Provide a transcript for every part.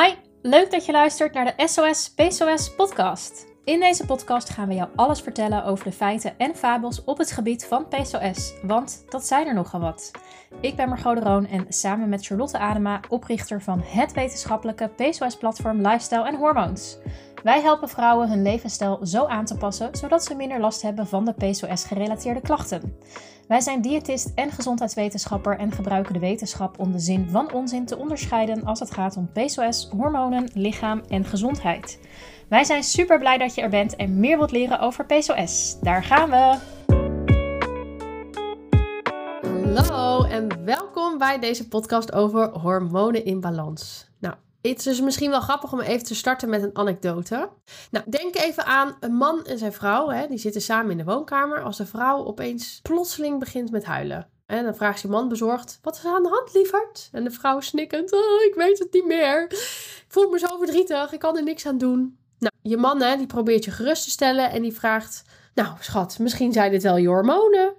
Hi, leuk dat je luistert naar de SOS PCOS podcast. In deze podcast gaan we jou alles vertellen over de feiten en fabels op het gebied van PCOS, want dat zijn er nogal wat. Ik ben Margot de Roon en samen met Charlotte Adema, oprichter van het wetenschappelijke PCOS-platform Lifestyle en Hormoons. Wij helpen vrouwen hun levensstijl zo aan te passen, zodat ze minder last hebben van de PCOS-gerelateerde klachten. Wij zijn diëtist en gezondheidswetenschapper en gebruiken de wetenschap om de zin van onzin te onderscheiden als het gaat om PCOS, hormonen, lichaam en gezondheid. Wij zijn super blij dat je er bent en meer wilt leren over PCOS. Daar gaan we! Hallo en welkom bij deze podcast over hormonen in balans. Nou, het is dus misschien wel grappig om even te starten met een anekdote. Nou, denk even aan een man en zijn vrouw. Hè, die zitten samen in de woonkamer. Als de vrouw opeens plotseling begint met huilen. En dan vraagt zijn man bezorgd: Wat is er aan de hand, lieverd? En de vrouw snikkend: oh, Ik weet het niet meer. Ik voel me zo verdrietig. Ik kan er niks aan doen. Nou, je man hè, die probeert je gerust te stellen en die vraagt: Nou, schat, misschien zijn dit wel je hormonen.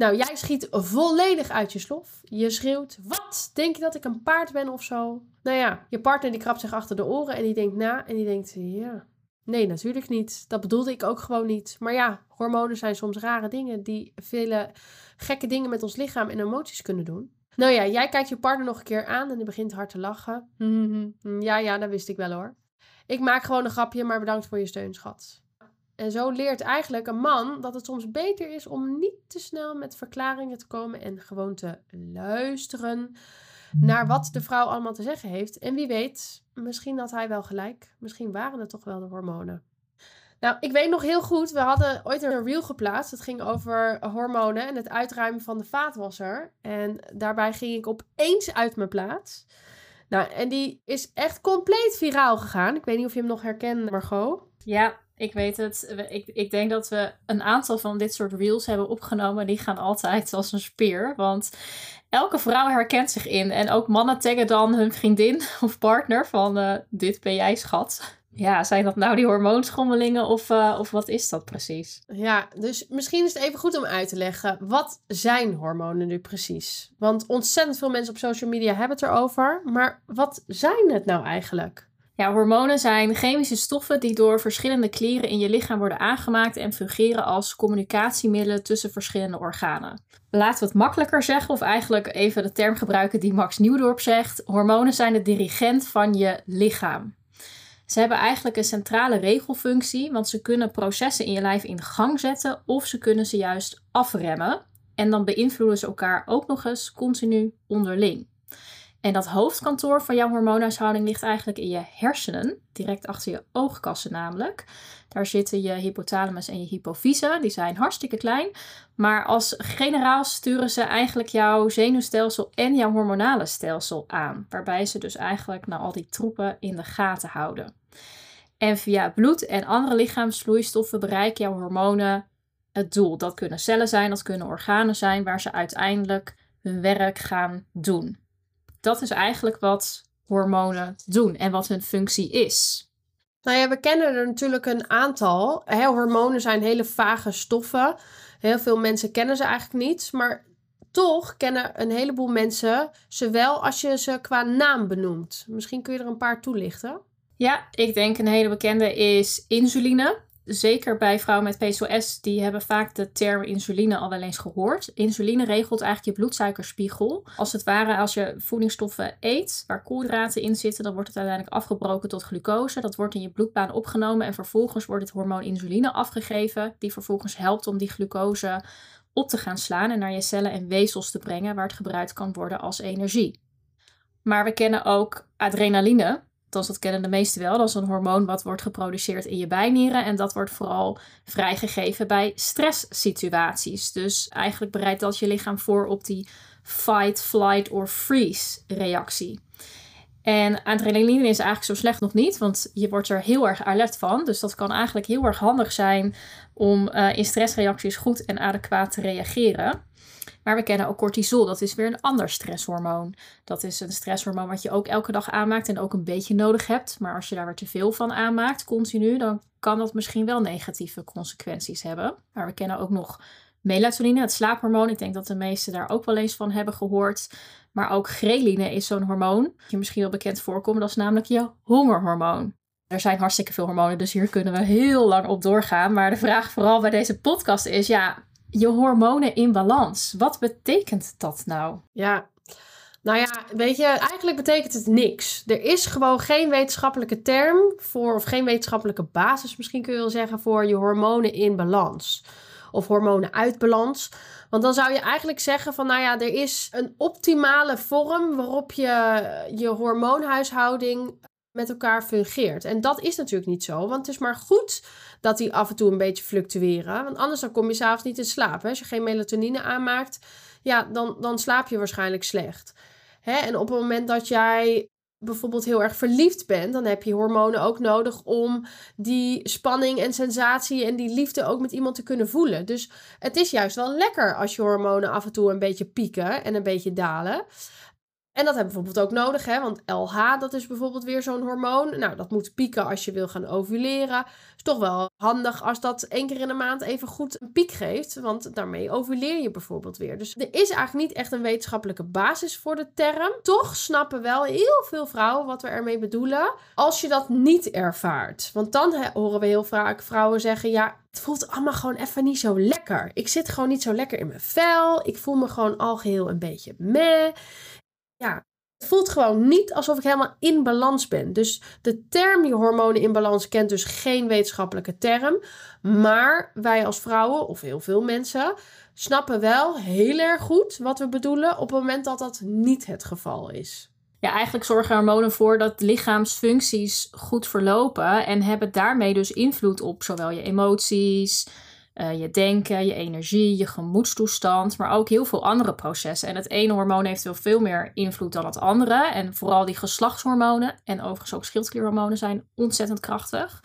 Nou, jij schiet volledig uit je slof. Je schreeuwt: Wat? Denk je dat ik een paard ben of zo? Nou ja, je partner die krabt zich achter de oren en die denkt na en die denkt: Ja. Nee, natuurlijk niet. Dat bedoelde ik ook gewoon niet. Maar ja, hormonen zijn soms rare dingen die vele gekke dingen met ons lichaam en emoties kunnen doen. Nou ja, jij kijkt je partner nog een keer aan en die begint hard te lachen. ja, ja, dat wist ik wel hoor. Ik maak gewoon een grapje, maar bedankt voor je steun, schat. En zo leert eigenlijk een man dat het soms beter is om niet te snel met verklaringen te komen en gewoon te luisteren naar wat de vrouw allemaal te zeggen heeft. En wie weet, misschien had hij wel gelijk. Misschien waren het toch wel de hormonen. Nou, ik weet nog heel goed, we hadden ooit een reel geplaatst. Het ging over hormonen en het uitruimen van de vaatwasser. En daarbij ging ik opeens uit mijn plaats. Nou, en die is echt compleet viraal gegaan. Ik weet niet of je hem nog herkent, Margot. Ja, ik weet het. Ik, ik denk dat we een aantal van dit soort reels hebben opgenomen. Die gaan altijd als een speer. Want elke vrouw herkent zich in. En ook mannen taggen dan hun vriendin of partner van uh, dit ben jij schat. Ja, zijn dat nou die hormoonschommelingen of, uh, of wat is dat precies? Ja, dus misschien is het even goed om uit te leggen. Wat zijn hormonen nu precies? Want ontzettend veel mensen op social media hebben het erover. Maar wat zijn het nou eigenlijk? Ja, hormonen zijn chemische stoffen die door verschillende klieren in je lichaam worden aangemaakt en fungeren als communicatiemiddelen tussen verschillende organen. Laten we het makkelijker zeggen, of eigenlijk even de term gebruiken die Max Nieuwdorp zegt: hormonen zijn de dirigent van je lichaam. Ze hebben eigenlijk een centrale regelfunctie, want ze kunnen processen in je lijf in gang zetten of ze kunnen ze juist afremmen. En dan beïnvloeden ze elkaar ook nog eens continu onderling. En dat hoofdkantoor van jouw hormoonhuishouding ligt eigenlijk in je hersenen, direct achter je oogkassen namelijk. Daar zitten je hypothalamus en je hypofyse, die zijn hartstikke klein. Maar als generaal sturen ze eigenlijk jouw zenuwstelsel en jouw hormonale stelsel aan. Waarbij ze dus eigenlijk naar al die troepen in de gaten houden. En via bloed en andere lichaamsvloeistoffen bereiken jouw hormonen het doel. Dat kunnen cellen zijn, dat kunnen organen zijn, waar ze uiteindelijk hun werk gaan doen. Dat is eigenlijk wat hormonen doen en wat hun functie is. Nou ja, we kennen er natuurlijk een aantal. hormonen zijn hele vage stoffen. Heel veel mensen kennen ze eigenlijk niet. Maar toch kennen een heleboel mensen ze wel als je ze qua naam benoemt. Misschien kun je er een paar toelichten. Ja, ik denk een hele bekende is insuline zeker bij vrouwen met PCOS, die hebben vaak de term insuline al wel eens gehoord. Insuline regelt eigenlijk je bloedsuikerspiegel. Als het ware, als je voedingsstoffen eet waar koolhydraten in zitten, dan wordt het uiteindelijk afgebroken tot glucose. Dat wordt in je bloedbaan opgenomen en vervolgens wordt het hormoon insuline afgegeven, die vervolgens helpt om die glucose op te gaan slaan en naar je cellen en weefsels te brengen, waar het gebruikt kan worden als energie. Maar we kennen ook adrenaline althans dat kennen de meesten wel, dat is een hormoon wat wordt geproduceerd in je bijnieren. En dat wordt vooral vrijgegeven bij stresssituaties. Dus eigenlijk bereidt dat je lichaam voor op die fight, flight or freeze reactie. En adrenaline is eigenlijk zo slecht nog niet, want je wordt er heel erg alert van. Dus dat kan eigenlijk heel erg handig zijn om uh, in stressreacties goed en adequaat te reageren. Maar we kennen ook cortisol. Dat is weer een ander stresshormoon. Dat is een stresshormoon wat je ook elke dag aanmaakt en ook een beetje nodig hebt. Maar als je daar weer te veel van aanmaakt, continu, dan kan dat misschien wel negatieve consequenties hebben. Maar we kennen ook nog melatonine, het slaaphormoon. Ik denk dat de meesten daar ook wel eens van hebben gehoord. Maar ook ghreline is zo'n hormoon. Je misschien wel bekend voorkomen. Dat is namelijk je hongerhormoon. Er zijn hartstikke veel hormonen, dus hier kunnen we heel lang op doorgaan. Maar de vraag vooral bij deze podcast is: ja, je hormonen in balans. Wat betekent dat nou? Ja, nou ja, weet je, eigenlijk betekent het niks. Er is gewoon geen wetenschappelijke term voor, of geen wetenschappelijke basis misschien kun je wel zeggen, voor je hormonen in balans. Of hormonen uit balans. Want dan zou je eigenlijk zeggen van, nou ja, er is een optimale vorm waarop je je hormoonhuishouding met elkaar fungeert. En dat is natuurlijk niet zo, want het is maar goed dat die af en toe een beetje fluctueren. Want anders dan kom je s'avonds niet in slaap. Hè? Als je geen melatonine aanmaakt, ja, dan, dan slaap je waarschijnlijk slecht. Hè? En op het moment dat jij bijvoorbeeld heel erg verliefd bent, dan heb je hormonen ook nodig om die spanning en sensatie en die liefde ook met iemand te kunnen voelen. Dus het is juist wel lekker als je hormonen af en toe een beetje pieken en een beetje dalen. En dat hebben we bijvoorbeeld ook nodig, hè? want LH, dat is bijvoorbeeld weer zo'n hormoon. Nou, dat moet pieken als je wil gaan ovuleren. Is toch wel handig als dat één keer in de maand even goed een piek geeft, want daarmee ovuleer je bijvoorbeeld weer. Dus er is eigenlijk niet echt een wetenschappelijke basis voor de term. Toch snappen wel heel veel vrouwen wat we ermee bedoelen, als je dat niet ervaart. Want dan horen we heel vaak vrouwen zeggen, ja, het voelt allemaal gewoon even niet zo lekker. Ik zit gewoon niet zo lekker in mijn vel. Ik voel me gewoon al geheel een beetje meh ja, het voelt gewoon niet alsof ik helemaal in balans ben. Dus de term je hormonen in balans kent dus geen wetenschappelijke term. Maar wij als vrouwen, of heel veel mensen, snappen wel heel erg goed wat we bedoelen op het moment dat dat niet het geval is. Ja, eigenlijk zorgen hormonen voor dat lichaamsfuncties goed verlopen en hebben daarmee dus invloed op zowel je emoties, uh, je denken, je energie, je gemoedstoestand, maar ook heel veel andere processen. En het ene hormoon heeft wel veel meer invloed dan het andere. En vooral die geslachtshormonen en overigens ook schildklierhormonen zijn ontzettend krachtig.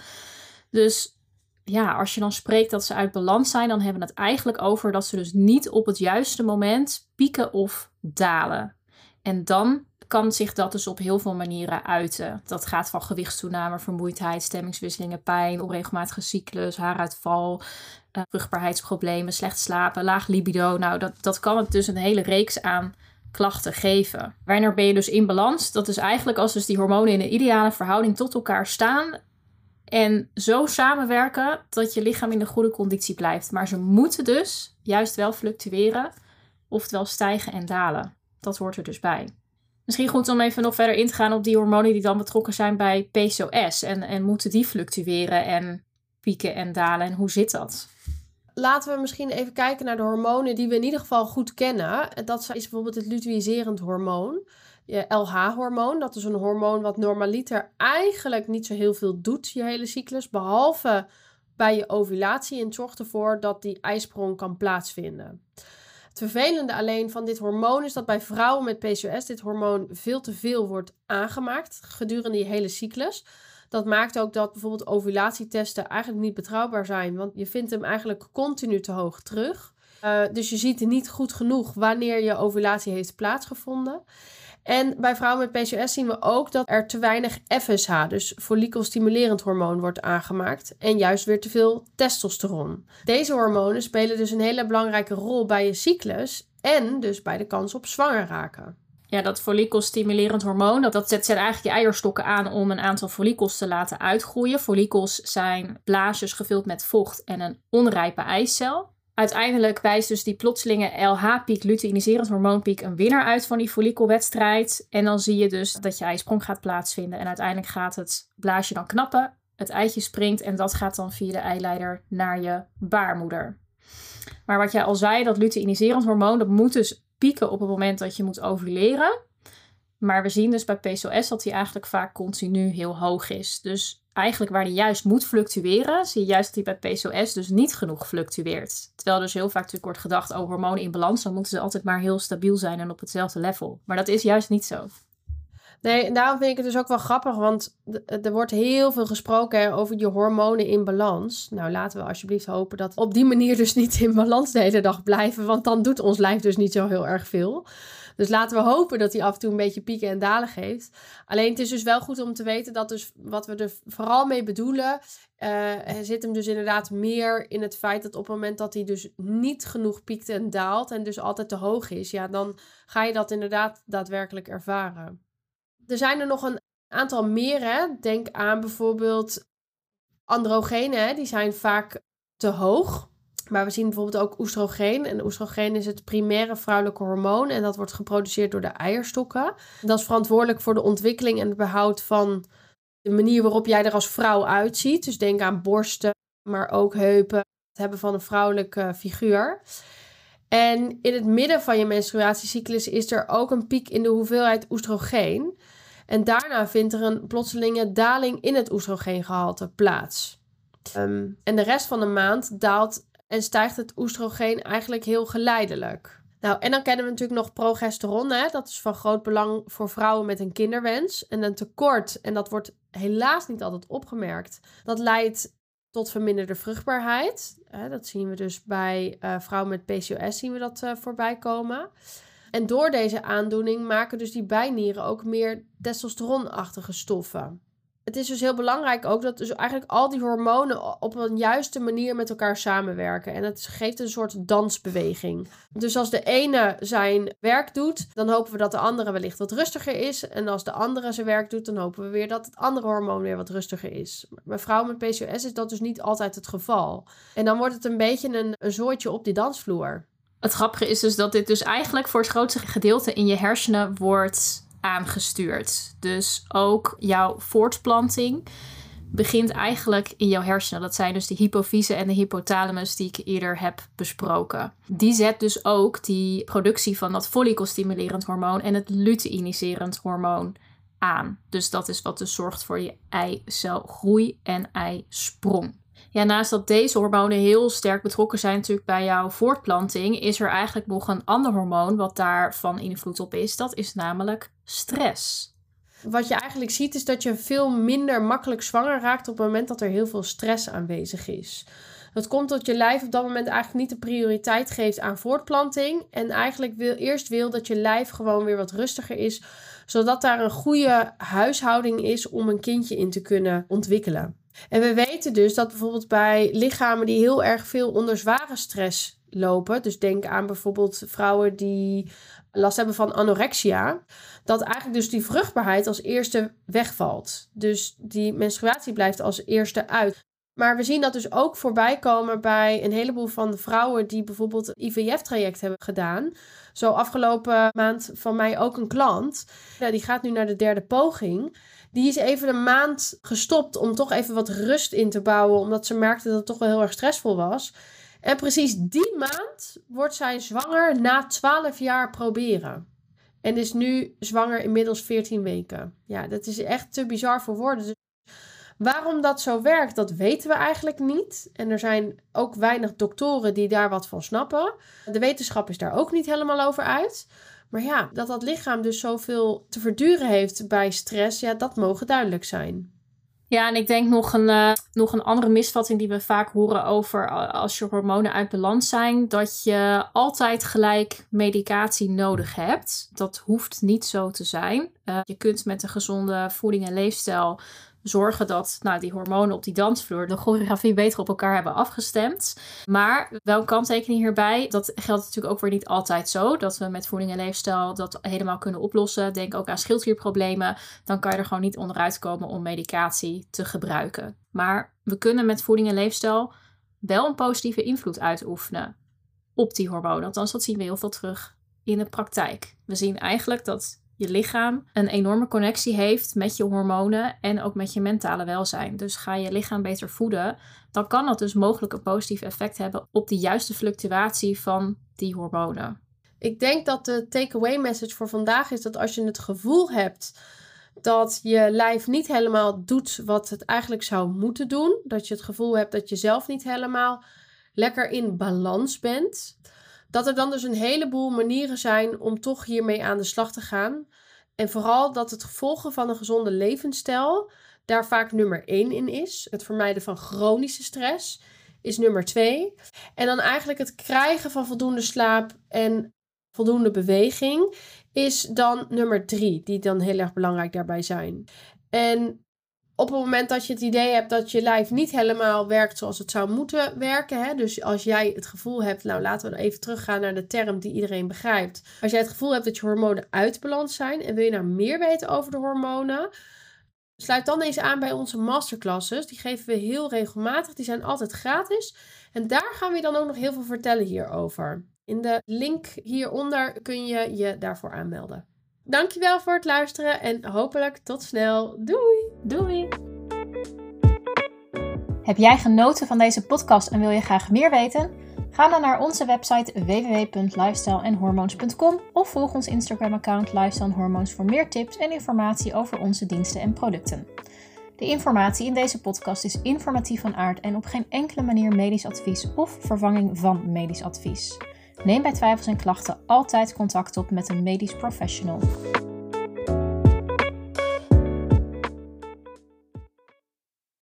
Dus ja, als je dan spreekt dat ze uit balans zijn, dan hebben we het eigenlijk over dat ze dus niet op het juiste moment pieken of dalen. En dan kan zich dat dus op heel veel manieren uiten. Dat gaat van gewichtstoename, vermoeidheid, stemmingswisselingen, pijn, onregelmatige cyclus, haaruitval, uh, vruchtbaarheidsproblemen, slecht slapen, laag libido. Nou, dat, dat kan het dus een hele reeks aan klachten geven. Wanneer ben je dus in balans? Dat is eigenlijk als dus die hormonen in een ideale verhouding tot elkaar staan en zo samenwerken dat je lichaam in een goede conditie blijft. Maar ze moeten dus juist wel fluctueren, oftewel stijgen en dalen. Dat hoort er dus bij. Misschien goed om even nog verder in te gaan op die hormonen die dan betrokken zijn bij PCOS. En, en moeten die fluctueren en pieken en dalen? En hoe zit dat? Laten we misschien even kijken naar de hormonen die we in ieder geval goed kennen. Dat is bijvoorbeeld het luteiniserend hormoon. Je LH-hormoon, dat is een hormoon wat normaliter eigenlijk niet zo heel veel doet, je hele cyclus. Behalve bij je ovulatie en zorgt ervoor dat die ijsprong kan plaatsvinden. Het vervelende alleen van dit hormoon is dat bij vrouwen met PCOS dit hormoon veel te veel wordt aangemaakt gedurende die hele cyclus. Dat maakt ook dat bijvoorbeeld ovulatietesten eigenlijk niet betrouwbaar zijn, want je vindt hem eigenlijk continu te hoog terug. Uh, dus je ziet niet goed genoeg wanneer je ovulatie heeft plaatsgevonden. En bij vrouwen met PCOS zien we ook dat er te weinig FSH, dus follikelstimulerend hormoon, wordt aangemaakt. En juist weer te veel testosteron. Deze hormonen spelen dus een hele belangrijke rol bij je cyclus en dus bij de kans op zwanger raken. Ja, dat follikelstimulerend hormoon, dat, dat zet, eigenlijk je eierstokken aan om een aantal follikels te laten uitgroeien. Follikels zijn blaasjes gevuld met vocht en een onrijpe eicel. Uiteindelijk wijst dus die plotselinge LH-piek, luteiniserend hormoonpiek, een winnaar uit van die follikelwedstrijd. En dan zie je dus dat je ijsprong gaat plaatsvinden. En uiteindelijk gaat het blaasje dan knappen, het eitje springt en dat gaat dan via de eileider naar je baarmoeder. Maar wat jij al zei, dat luteiniserend hormoon, dat moet dus pieken op het moment dat je moet ovuleren. Maar we zien dus bij PCOS dat die eigenlijk vaak continu heel hoog is. Dus eigenlijk waar die juist moet fluctueren, zie je juist dat die bij PCOS dus niet genoeg fluctueert. Terwijl dus heel vaak natuurlijk wordt gedacht, oh, hormonen in balans, dan moeten ze altijd maar heel stabiel zijn en op hetzelfde level. Maar dat is juist niet zo. Nee, daarom vind ik het dus ook wel grappig, want er wordt heel veel gesproken over je hormonen in balans. Nou, laten we alsjeblieft hopen dat op die manier dus niet in balans de hele dag blijven, want dan doet ons lijf dus niet zo heel erg veel. Dus laten we hopen dat hij af en toe een beetje pieken en dalen geeft. Alleen het is dus wel goed om te weten dat dus wat we er vooral mee bedoelen, uh, zit hem dus inderdaad meer in het feit dat op het moment dat hij dus niet genoeg piekt en daalt en dus altijd te hoog is, ja, dan ga je dat inderdaad daadwerkelijk ervaren. Er zijn er nog een aantal meer, hè. Denk aan bijvoorbeeld androgenen, die zijn vaak te hoog. Maar we zien bijvoorbeeld ook oestrogeen. En oestrogeen is het primaire vrouwelijke hormoon. En dat wordt geproduceerd door de eierstokken. Dat is verantwoordelijk voor de ontwikkeling en het behoud van de manier waarop jij er als vrouw uitziet. Dus denk aan borsten, maar ook heupen. Het hebben van een vrouwelijke figuur. En in het midden van je menstruatiecyclus is er ook een piek in de hoeveelheid oestrogeen. En daarna vindt er een plotselinge daling in het oestrogeengehalte plaats. Ehm, en de rest van de maand daalt en stijgt het oestrogeen eigenlijk heel geleidelijk. Nou, en dan kennen we natuurlijk nog progesteron. Hè? Dat is van groot belang voor vrouwen met een kinderwens. En een tekort, en dat wordt helaas niet altijd opgemerkt, dat leidt tot verminderde vruchtbaarheid. Dat zien we dus bij uh, vrouwen met PCOS zien we dat uh, voorbij komen. En door deze aandoening maken dus die bijnieren ook meer testosteronachtige stoffen het is dus heel belangrijk ook dat dus eigenlijk al die hormonen op een juiste manier met elkaar samenwerken. En het geeft een soort dansbeweging. Dus als de ene zijn werk doet, dan hopen we dat de andere wellicht wat rustiger is. En als de andere zijn werk doet, dan hopen we weer dat het andere hormoon weer wat rustiger is. Bij vrouwen met PCOS is dat dus niet altijd het geval. En dan wordt het een beetje een, een zooitje op die dansvloer. Het grappige is dus dat dit dus eigenlijk voor het grootste gedeelte in je hersenen wordt aangestuurd. Dus ook jouw voortplanting begint eigenlijk in jouw hersenen. Dat zijn dus de hypofyse en de hypothalamus die ik eerder heb besproken. Die zet dus ook die productie van dat follicelstimulerend hormoon en het luteiniserend hormoon aan. Dus dat is wat dus zorgt voor je eicelgroei en eisprong. Ja, naast dat deze hormonen heel sterk betrokken zijn natuurlijk bij jouw voortplanting, is er eigenlijk nog een ander hormoon wat daarvan invloed op is. Dat is namelijk stress. Wat je eigenlijk ziet is dat je veel minder makkelijk zwanger raakt op het moment dat er heel veel stress aanwezig is. Dat komt dat je lijf op dat moment eigenlijk niet de prioriteit geeft aan voortplanting. En eigenlijk wil, eerst wil dat je lijf gewoon weer wat rustiger is. Zodat daar een goede huishouding is om een kindje in te kunnen ontwikkelen. En we weten dus dat bijvoorbeeld bij lichamen die heel erg veel onder zware stress lopen. Dus denk aan bijvoorbeeld vrouwen die last hebben van anorexia. Dat eigenlijk dus die vruchtbaarheid als eerste wegvalt. Dus die menstruatie blijft als eerste uit. Maar we zien dat dus ook voorbij komen bij een heleboel van vrouwen die bijvoorbeeld IVF-traject hebben gedaan. Zo afgelopen maand van mij ook een klant. Ja, die gaat nu naar de derde poging. Die is even een maand gestopt om toch even wat rust in te bouwen. Omdat ze merkte dat het toch wel heel erg stressvol was. En precies die maand wordt zij zwanger na 12 jaar proberen. En is nu zwanger inmiddels 14 weken. Ja, dat is echt te bizar voor woorden. Dus waarom dat zo werkt, dat weten we eigenlijk niet. En er zijn ook weinig doktoren die daar wat van snappen. De wetenschap is daar ook niet helemaal over uit. Maar ja, dat dat lichaam dus zoveel te verduren heeft bij stress, ja, dat mogen duidelijk zijn. Ja, en ik denk nog een, uh, nog een andere misvatting die we vaak horen over als je hormonen uit balans zijn, dat je altijd gelijk medicatie nodig hebt. Dat hoeft niet zo te zijn. Uh, je kunt met een gezonde voeding en leefstijl zorgen dat nou, die hormonen op die dansvloer de choreografie beter op elkaar hebben afgestemd. Maar wel een kanttekening hierbij. Dat geldt natuurlijk ook weer niet altijd zo. Dat we met voeding en leefstijl dat helemaal kunnen oplossen. Denk ook aan schildklierproblemen. Dan kan je er gewoon niet onderuit komen om medicatie te gebruiken. Maar we kunnen met voeding en leefstijl wel een positieve invloed uitoefenen op die hormonen. Althans, dat zien we heel veel terug in de praktijk. We zien eigenlijk dat je lichaam een enorme connectie heeft met je hormonen en ook met je mentale welzijn. Dus ga je lichaam beter voeden, dan kan dat dus mogelijk een positief effect hebben op de juiste fluctuatie van die hormonen. Ik denk dat de takeaway message voor vandaag is dat als je het gevoel hebt dat je lijf niet helemaal doet wat het eigenlijk zou moeten doen, dat je het gevoel hebt dat je zelf niet helemaal lekker in balans bent, dat er dan dus een heleboel manieren zijn om toch hiermee aan de slag te gaan. En vooral dat het volgen van een gezonde levensstijl daar vaak nummer één in is. Het vermijden van chronische stress is nummer twee. En dan eigenlijk het krijgen van voldoende slaap en voldoende beweging is dan nummer drie, die dan heel erg belangrijk daarbij zijn. En op het moment dat je het idee hebt dat je lijf niet helemaal werkt zoals het zou moeten werken. Hè? Dus als jij het gevoel hebt, nou laten we even teruggaan naar de term die iedereen begrijpt. Als jij het gevoel hebt dat je hormonen uit balans zijn en wil je nou meer weten over de hormonen, sluit dan eens aan bij onze masterclasses. Die geven we heel regelmatig, die zijn altijd gratis. En daar gaan we je dan ook nog heel veel vertellen hierover. In de link hieronder kun je je daarvoor aanmelden. Dankjewel voor het luisteren en hopelijk tot snel. Doei! Doei! Heb jij genoten van deze podcast en wil je graag meer weten? Ga dan naar onze website www.lifestyleenhormoons.com of volg ons Instagram-account Lifestyle Hormoons voor meer tips en informatie over onze diensten en producten. De informatie in deze podcast is informatief van aard en op geen enkele manier medisch advies of vervanging van medisch advies. Neem bij twijfels en klachten altijd contact op met een medisch professional.